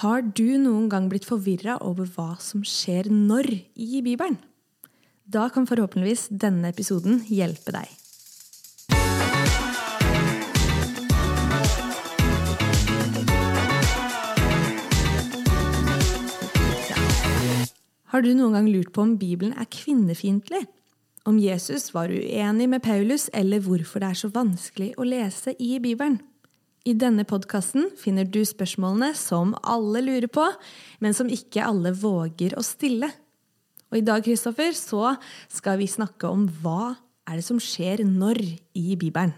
Har du noen gang blitt forvirra over hva som skjer når i Bibelen? Da kan forhåpentligvis denne episoden hjelpe deg. Har du noen gang lurt på om Bibelen er kvinnefiendtlig? Om Jesus var uenig med Paulus, eller hvorfor det er så vanskelig å lese i Bibelen? I denne podkasten finner du spørsmålene som alle lurer på, men som ikke alle våger å stille. Og i dag Kristoffer, så skal vi snakke om hva er det som skjer når i Bibelen.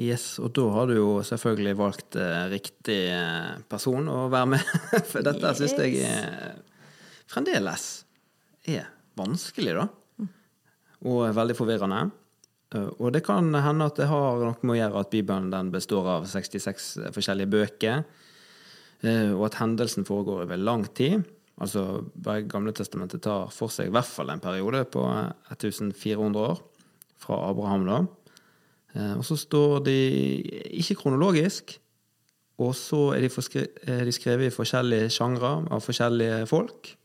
Yes, og da har du jo selvfølgelig valgt eh, riktig eh, person å være med. For dette Yes. syns jeg eh, fremdeles er vanskelig, da. Og er veldig forvirrende. Eh, Og det kan hende at det har noe med å gjøre at Bibelen består av 66 forskjellige bøker, eh, og at hendelsen foregår over lang tid. Altså bare Gamle testamentet tar for seg i hvert fall en periode på 1400 år, fra Abraham, da. Eh, Og så står de ikke kronologisk, og så er de, er de skrevet i forskjellige sjangre av forskjellige folk.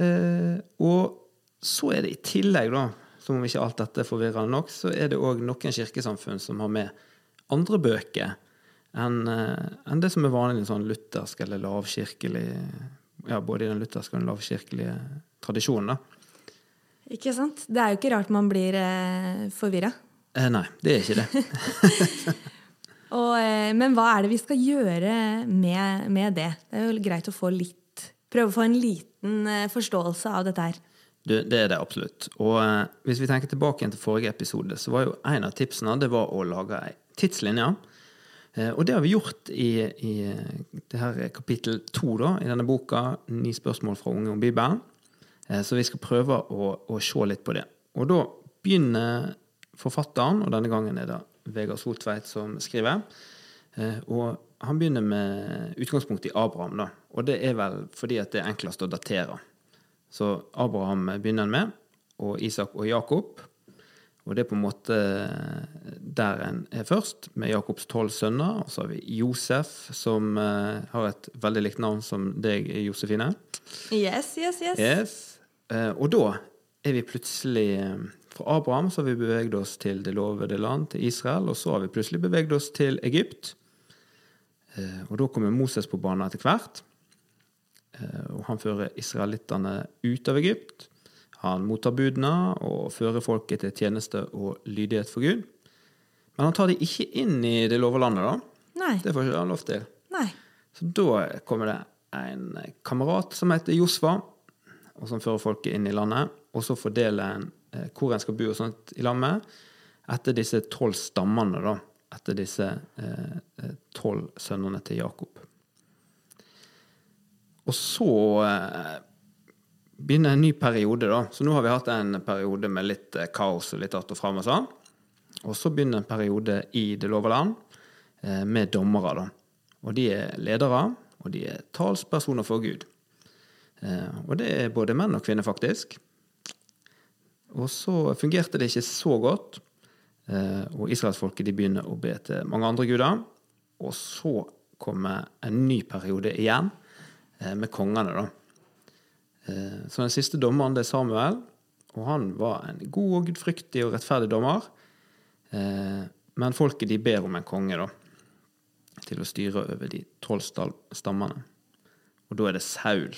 Eh, og så er det i tillegg, da, som om ikke alt dette er forvirrende nok, så er det òg noen kirkesamfunn som har med andre bøker enn en det som er vanlig i sånn luthersk eller lavkirkelig Ja, både i den lutherske og den lavkirkelige tradisjonen, da. Ikke sant? Det er jo ikke rart man blir eh, forvirra. Eh, nei, det er ikke det. Og, eh, men hva er det vi skal gjøre med, med det? Det er jo greit å få litt Prøve å få en liten eh, forståelse av dette her. Du, det er det absolutt. Og eh, hvis vi tenker tilbake igjen til forrige episode, så var jo en av tipsene det var å lage ei tidslinje. Eh, og det har vi gjort i, i eh, det her er kapittel to i denne boka, 'Ni spørsmål fra unge om Bibelen'. Så vi skal prøve å, å se litt på det. Og da begynner forfatteren, og denne gangen er det Vegard Soltveit som skriver. Og han begynner med utgangspunkt i Abraham, da. Og det er vel fordi at det er enklest å datere. Så Abraham begynner han med, og Isak og Jakob. Og det er på en måte der en er først, med Jakobs tolv sønner. Og så har vi Josef, som eh, har et veldig likt navn som deg, Josefine. Yes, yes, yes. Yes. Eh, og da er vi plutselig eh, Fra Abraham så har vi beveget oss til det lovede land, til Israel. Og så har vi plutselig beveget oss til Egypt. Og da kommer Moses på banen etter hvert. Eh, og han fører israelittene ut av Egypt. Han mottar budene og fører folket til tjeneste og lydighet for Gud. Men han tar de ikke inn i det lova landet, da. Nei. Det får ikke han lov til. Nei. Så da kommer det en kamerat som heter Josfa, og som fører folket inn i landet. Og så fordeler en eh, hvor en skal bo og sånt i landet, etter disse tolv stammene, da. Etter disse tolv eh, tolv sønnene til Jakob. Og så eh, begynner en ny periode, da. Så nå har vi hatt en periode med litt eh, kaos og litt att og fram og sånn. Og så begynner en periode i Det lova land eh, med dommere, da. Og de er ledere, og de er talspersoner for Gud. Og det er både menn og kvinner, faktisk. Og så fungerte det ikke så godt, og israelsfolket de begynner å be til mange andre guder. Og så kommer en ny periode igjen, med kongene, da. Eh, Så den siste dommeren det er Samuel, og han var en god og gudfryktig og rettferdig dommer. Eh, Men folket de ber om en konge, da, til å styre over de tolv stammene. Og da er det Saul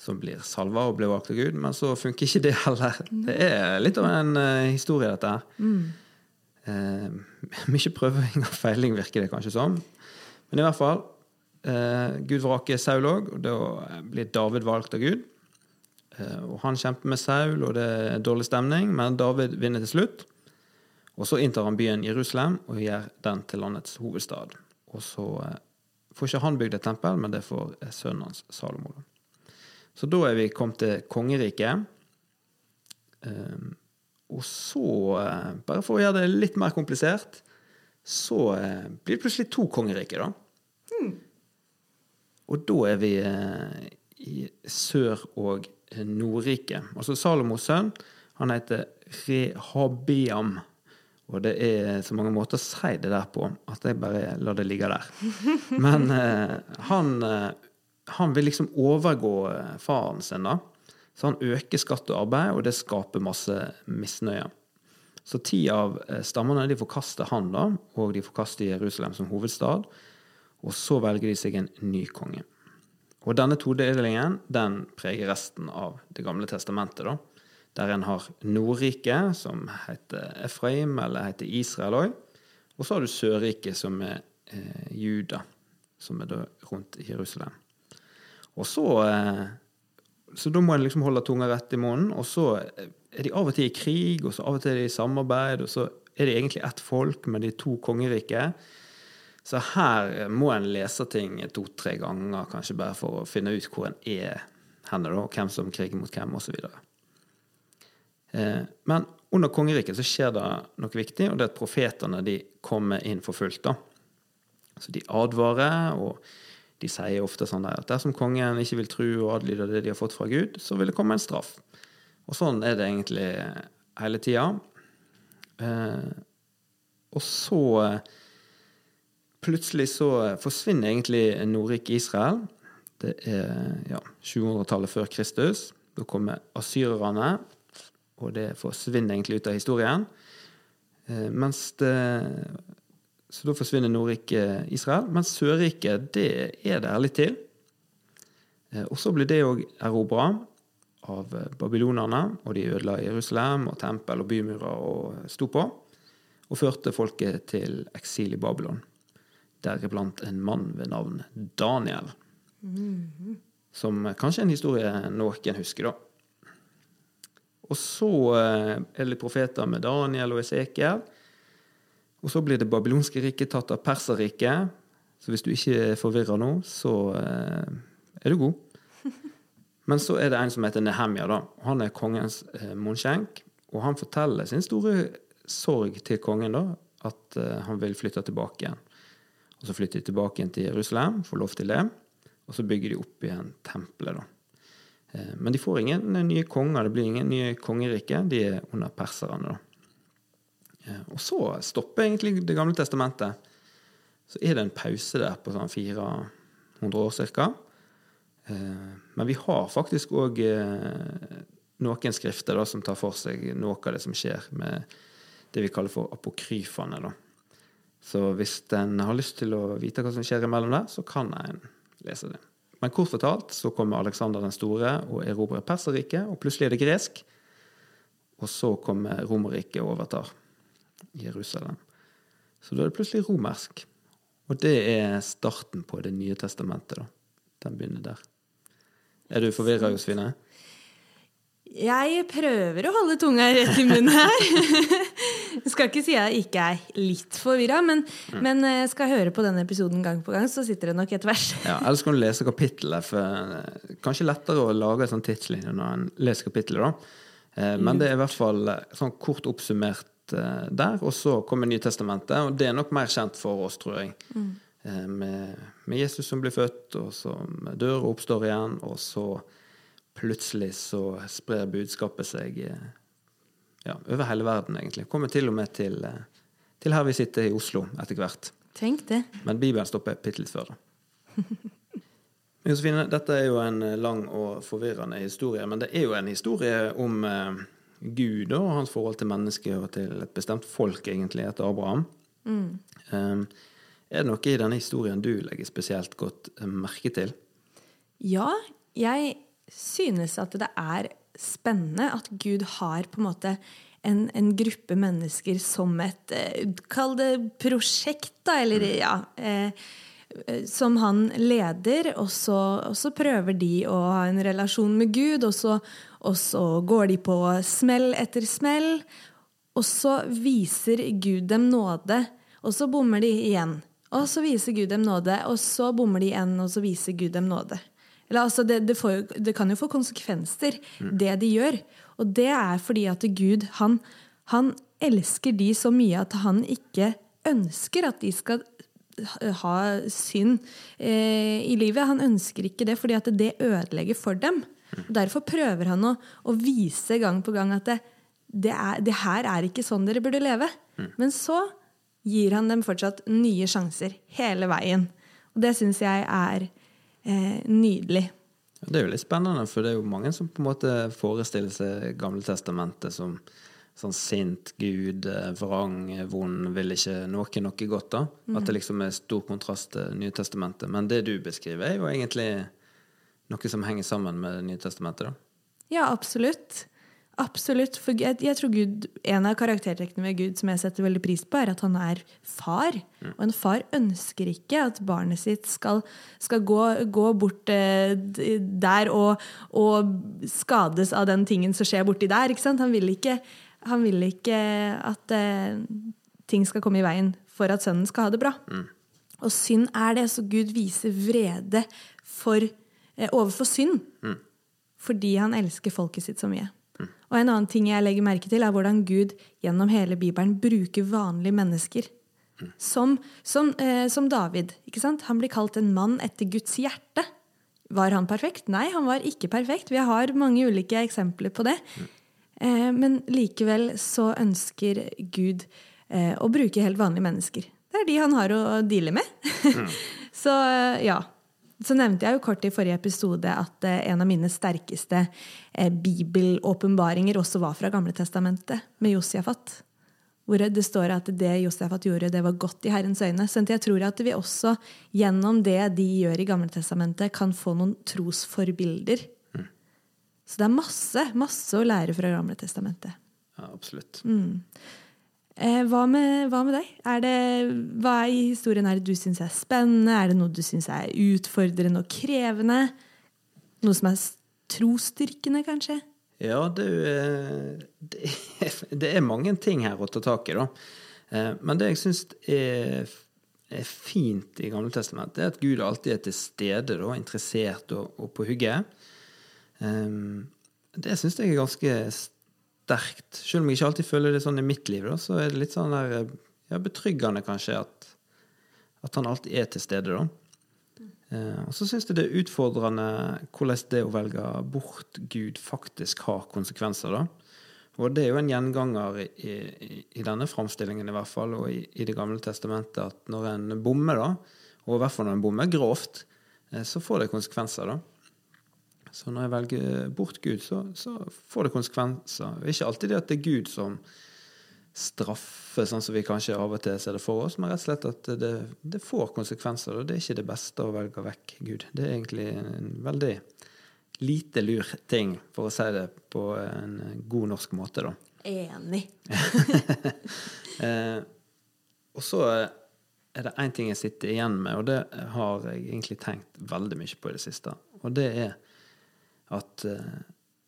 som blir salva og blir valgt av Gud, men så funker ikke det heller. Det er litt av en eh, historie, dette her. Eh, mye prøving og feiling, virker det kanskje som. Men i hvert fall, eh, Gud vraker Saul òg, og da blir David valgt av Gud. Eh, og han kjemper med Saul, og det er dårlig stemning, men David vinner til slutt. Og så inntar han byen Jerusalem og gjør den til landets hovedstad. Og så eh, får ikke han bygd et tempel, men det får eh, sønnen hans Salomo. Så da er vi kommet til kongeriket. Og så, eh, bare for å gjøre det litt mer komplisert, så eh, blir det plutselig to kongeriker, da. Og da er vi eh, i Sør- og Nordriket. Altså Salomos sønn, han heter Rehabiam. Og det er så mange måter å si det der på at jeg bare lar det ligge der. Men eh, han, eh, han vil liksom overgå eh, faren sin, da. Så han øker skatt og arbeid, og det skaper masse misnøye. Så ti av eh, stammene de forkaster han, da, og de forkaster Jerusalem som hovedstad. Og så velger de seg en ny konge. Og denne todelingen den preger resten av Det gamle testamentet. da der en har Nordriket, som heter Efraim, eller heter Israel òg. Og så har du Sørriket, som er eh, Juda, som er da rundt Jerusalem. Og så eh, Så da må en liksom holde tunga rett i munnen. Og så er de av og til i krig, og så av og til er de i samarbeid, og så er de egentlig ett folk med de to kongeriker. Så her må en lese ting to-tre ganger, kanskje bare for å finne ut hvor en er henne, og hvem som kriger mot hvem, osv. Eh, men under kongeriket så skjer det noe viktig, og det er at profetene de kommer inn for fullt. da. Så de advarer, og de sier ofte sånn der at dersom kongen ikke vil tro og adlyde det de har fått fra Gud, så vil det komme en straff. Og sånn er det egentlig hele tida. Eh, og så Plutselig så forsvinner egentlig Nordrik-Israel. Det er ja, 700-tallet før Kristus. Da kommer asyrerne og det forsvinner egentlig ut av historien. Eh, mens det, så da forsvinner Nordriket Israel. Mens Sørriket, det er det litt til. Eh, og så blir det òg erobra av babylonerne, og de ødela Jerusalem og tempel og bymurer og sto på. Og førte folket til eksil i Babylon. Deriblant en mann ved navn Daniel. Mm -hmm. Som kanskje er en historie noen husker, da. Og så eh, er det profeter med Daniel og Esekiel. Og så blir det babylonske riket tatt av Perserriket. Så hvis du ikke er forvirra nå, så eh, er du god. Men så er det en som heter Nehemja. da. Han er kongens eh, munnskjenk. Og han forteller sin store sorg til kongen, da, at han vil flytte tilbake igjen. Og så flytter de tilbake igjen til Jerusalem, får lov til det. Og så bygger de opp igjen tempelet, da. Eh, men de får ingen nye konger, det blir ingen nye kongerike. De er under perserne. Eh, og så stopper egentlig Det gamle testamentet. Så er det en pause der på sånn 400 år ca. Eh, men vi har faktisk òg noen skrifter da, som tar for seg noe av det som skjer med det vi kaller for apokryfene. Da. Så hvis en har lyst til å vite hva som skjer imellom der, så kan en lese det. Men kort fortalt så kommer Aleksander den store og erobrer Perserriket, og plutselig er det gresk. Og så kommer Romerriket og overtar Jerusalem. Så da er det plutselig romersk. Og det er starten på Det nye testamentet. da. Den begynner der. Er du forvirra, Josefine? Jeg prøver å holde tunga rett i munnen her. Jeg skal ikke si at jeg ikke er litt forvirra, men, mm. men jeg eh, høre på denne episoden gang på gang, så sitter det nok et vers. Ja, Ellers kan du lese kapittelet. For eh, kanskje lettere å lage en sånn tidslinje når en leser kapittelet. da. Eh, men det er i hvert fall sånn kort oppsummert der. Og så kommer Nytestamentet, og det er nok mer kjent for oss, tror jeg. Mm. Med, med, Jesus som blir født, og som dør og oppstår igjen, og så plutselig så sprer budskapet seg ja, over hele verden, egentlig. Kommer til og med til, eh, til, her vi sitter i Oslo etter hvert. Tenk det. Men Bibelen stopper bitte litt før, da. Josefine, dette er jo en eh, lang og forvirrende historie, men det er jo en historie om eh, Gud og hans forhold til mennesket og til et bestemt folk, egentlig, etter Abraham. Mm. Um, er det noe i denne historien du legger spesielt godt merke til? Ja, jeg synes at det er spennende at Gud har på en måte en, en gruppe mennesker som et eh, Kall det prosjekt, da, eller mm. ja. Eh, som han leder, og så, og så, prøver de å ha en relasjon med Gud, og så, og så går de på smell etter smell, og så viser Gud dem nåde, og så bommer de igjen. Og så viser Gud dem nåde, og så bommer de igjen, og så viser Gud dem nåde. Eller, altså, det, det, får, det, kan jo få konsekvenser, mm. det de gjør. Og det er fordi at Gud han, han elsker de så mye at han ikke ønsker at de skal ha synd eh, i livet. Han ønsker ikke det, fordi at det ødelegger for dem. Og derfor prøver han å, å, vise gang på gang at det, det, er, det her er ikke sånn dere burde leve. Men så gir han dem fortsatt nye sjanser hele veien. Og det syns jeg er eh, nydelig. Det er jo litt spennende, for det er jo mange som på en måte forestiller seg Gamle testamentet som sånn sint Gud, eh, vrang, vond, vil ikke noe noe godt. da. At det liksom er stor kontrast til Nye testamentet. Men det du beskriver, er jo egentlig noe som henger sammen med Det nye testamentet. da. Ja, absolutt. Absolutt. For jeg, jeg tror Gud, En av karaktertrekkene med Gud som jeg setter veldig pris på, er at han er far. Og en far ønsker ikke at barnet sitt skal, skal gå, gå bort eh, der og, og skades av den tingen som skjer borti der. Ikke sant? Han vil ikke, han vil ikke at eh, ting skal komme i veien for at sønnen skal ha det bra. Og synd er det, så Gud viser vrede for, eh, overfor synd fordi han elsker folket sitt så mye. Og en annen ting jeg legger merke til, er hvordan Gud gjennom hele Bibelen bruker vanlige mennesker. Som, som, eh, som David. ikke sant? Han blir kalt en mann etter Guds hjerte. Var han perfekt? Nei, han var ikke perfekt. Vi har mange ulike eksempler på det. Eh, men likevel så ønsker Gud eh, å bruke helt vanlige mennesker. Det er de han har å deale med. så eh, ja. Så nevnte jeg jo kort i forrige episode at eh, en av mine sterkeste eh, bibelåpenbaringer også var fra Gamletestamentet, med Josjafat. Hvor det står at det Josjafat gjorde, det var godt i Herrens øyne. Så jeg tror at vi også gjennom det de gjør i Gamletestamentet, kan få noen trosforbilder. Så det er masse, masse å lære fra Gamletestamentet. Ja, absolutt. Eh, hva, med, hva med deg? Er det, hva i historien er det du syns er spennende? Er det noe du syns er utfordrende og krevende? Noe som er trosstyrkende, kanskje? Ja, det, eh, det, det er mange ting her å ta tak i, da. Eh, Men det jeg syns er, er fint i Gamle testamentet, er at Gud alltid er til stede, da, interessert og, og på hugget. Um, Det syns jeg er ganske sterkt. Selv om jeg ikke alltid føler det sånn i mitt liv, da, så er det litt sånn der, ja, betryggende kanskje at, at han alltid er til stede, da. Eh, og så syns jeg det er utfordrende hvordan det å velge bort Gud faktisk har konsekvenser, da. Og det er jo en gjenganger i, i, i denne framstillingen i hvert fall, og i, i Det gamle testamentet, at når en bommer, da, og i hvert fall når en bommer grovt, eh, så får det konsekvenser, da. Så når jeg velger bort Gud, så, så får det konsekvenser. Og Ikke alltid det at det er Gud som straffer, sånn som vi kanskje av og til ser det for oss, men rett og slett at det, det får konsekvenser. Og det er ikke det beste å velge vekk Gud. Det er egentlig en veldig lite lur ting, for å si det på en god norsk måte, da. Enig. Eh, og så er det én ting jeg sitter igjen med, og det har jeg egentlig tenkt veldig mye på i det siste. Og det er at eh,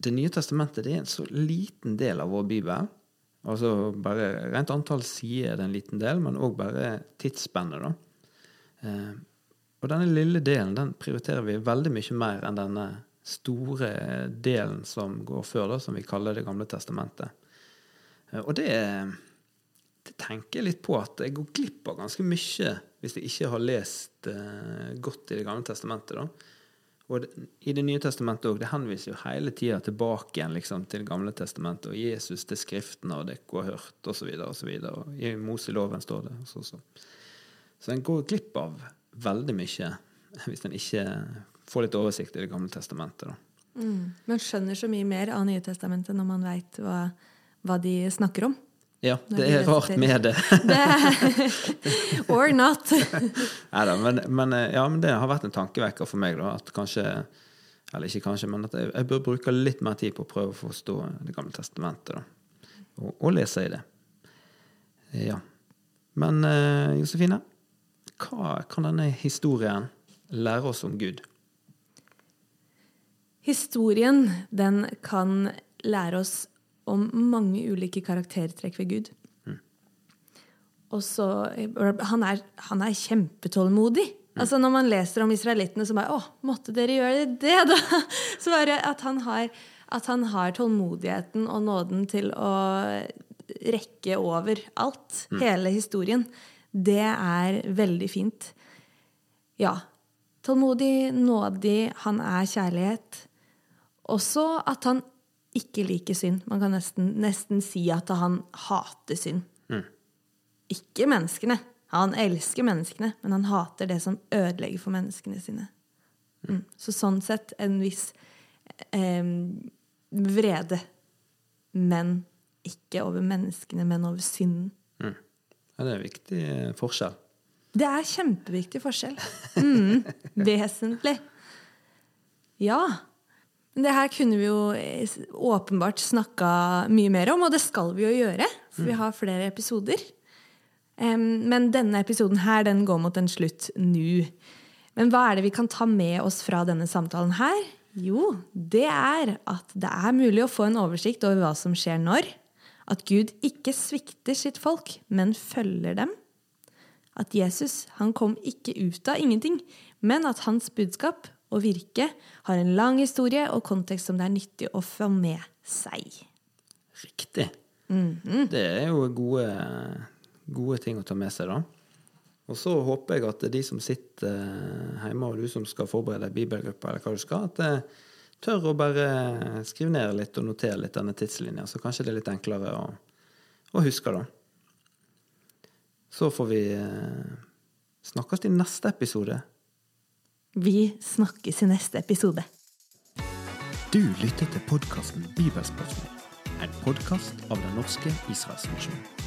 Det nye testamentet det er en så liten del av vår bibel. Altså bare Rent antall sider er det en liten del, men òg bare tidsspennet. da. Eh, og denne lille delen den prioriterer vi veldig mye mer enn denne store delen som går før, da, som vi kaller Det gamle testamentet. Eh, Og det, det tenker jeg litt på at jeg går glipp av ganske mye hvis jeg ikke har lest godt i Det gamle testamentet. da. Og i Det nye testamentet òg, det henviser jo hele tida tilbake igjen liksom, til gamle testamentet og Jesus til Skriftene og dere har hørt, osv., osv. I Moseloven står det. Så, så. så en går glipp av veldig mye hvis en ikke får litt oversikt i Det gamle testamentet. Mm. Man skjønner så mye mer av Nye testamentet når man veit hva, hva de snakker om. Ja, det er rart med det. Or not. Neida, men, men, eh, ja, men det har vært en tankevekker for meg, da. At kanskje Eller ikke kanskje, men at jeg, jeg bør bruke litt mer tid på å prøve å forstå Det gamle testamentet, da. Og, og lese i det. Ja. Men uh, Josefine, hva kan denne historien lære oss om Gud? Historien den kan lære oss om mange ulike karaktertrekk ved Gud. Og så, han, er, han er kjempetålmodig. Altså Når man leser om israelittene, så bare Å, måtte dere gjøre det, da? Så bare at han har, at han har tålmodigheten og nåden til å rekke over alt. Hele historien. Det er veldig fint. Ja. Tålmodig, nådig, han er kjærlighet. Også at han ikke liker synd. Man kan nesten, nesten si at han hater synd. Ikke menneskene. Han elsker menneskene, men han hater det som ødelegger for menneskene sine. Mm. Så sånn sett en viss eh, vrede. Men ikke over menneskene, men over synden. Ja, det er en viktig forskjell. Det er kjempeviktig forskjell. Mm, vesentlig. Ja. Men det her kunne vi jo eh, åpenbart snakka mye mer om, og det skal vi jo gjøre. For vi har flere episoder. Men denne episoden her, den går mot en slutt nå. Men hva er det vi kan ta med oss fra denne samtalen her? Jo, det er at det er mulig å få en oversikt over hva som skjer når. At Gud ikke svikter sitt folk, men følger dem. At Jesus han kom ikke ut av ingenting, men at hans budskap og virke har en lang historie og kontekst som det er nyttig å få med seg. Riktig. Det er jo gode, gode ting å ta med seg, da. Og så håper jeg at de som sitter hjemme, og du som skal forberede bibelgruppa, eller hva du skal, at det tør å bare skrive ned litt og notere litt denne tidslinja, så kanskje det er litt enklere å, å huske, da. Så får vi eh, snakkes i neste episode. Vi snakkes i neste episode. Du lytter til podkasten Bibelspørsmål, en podkast av Den norske Israelsmisjonen.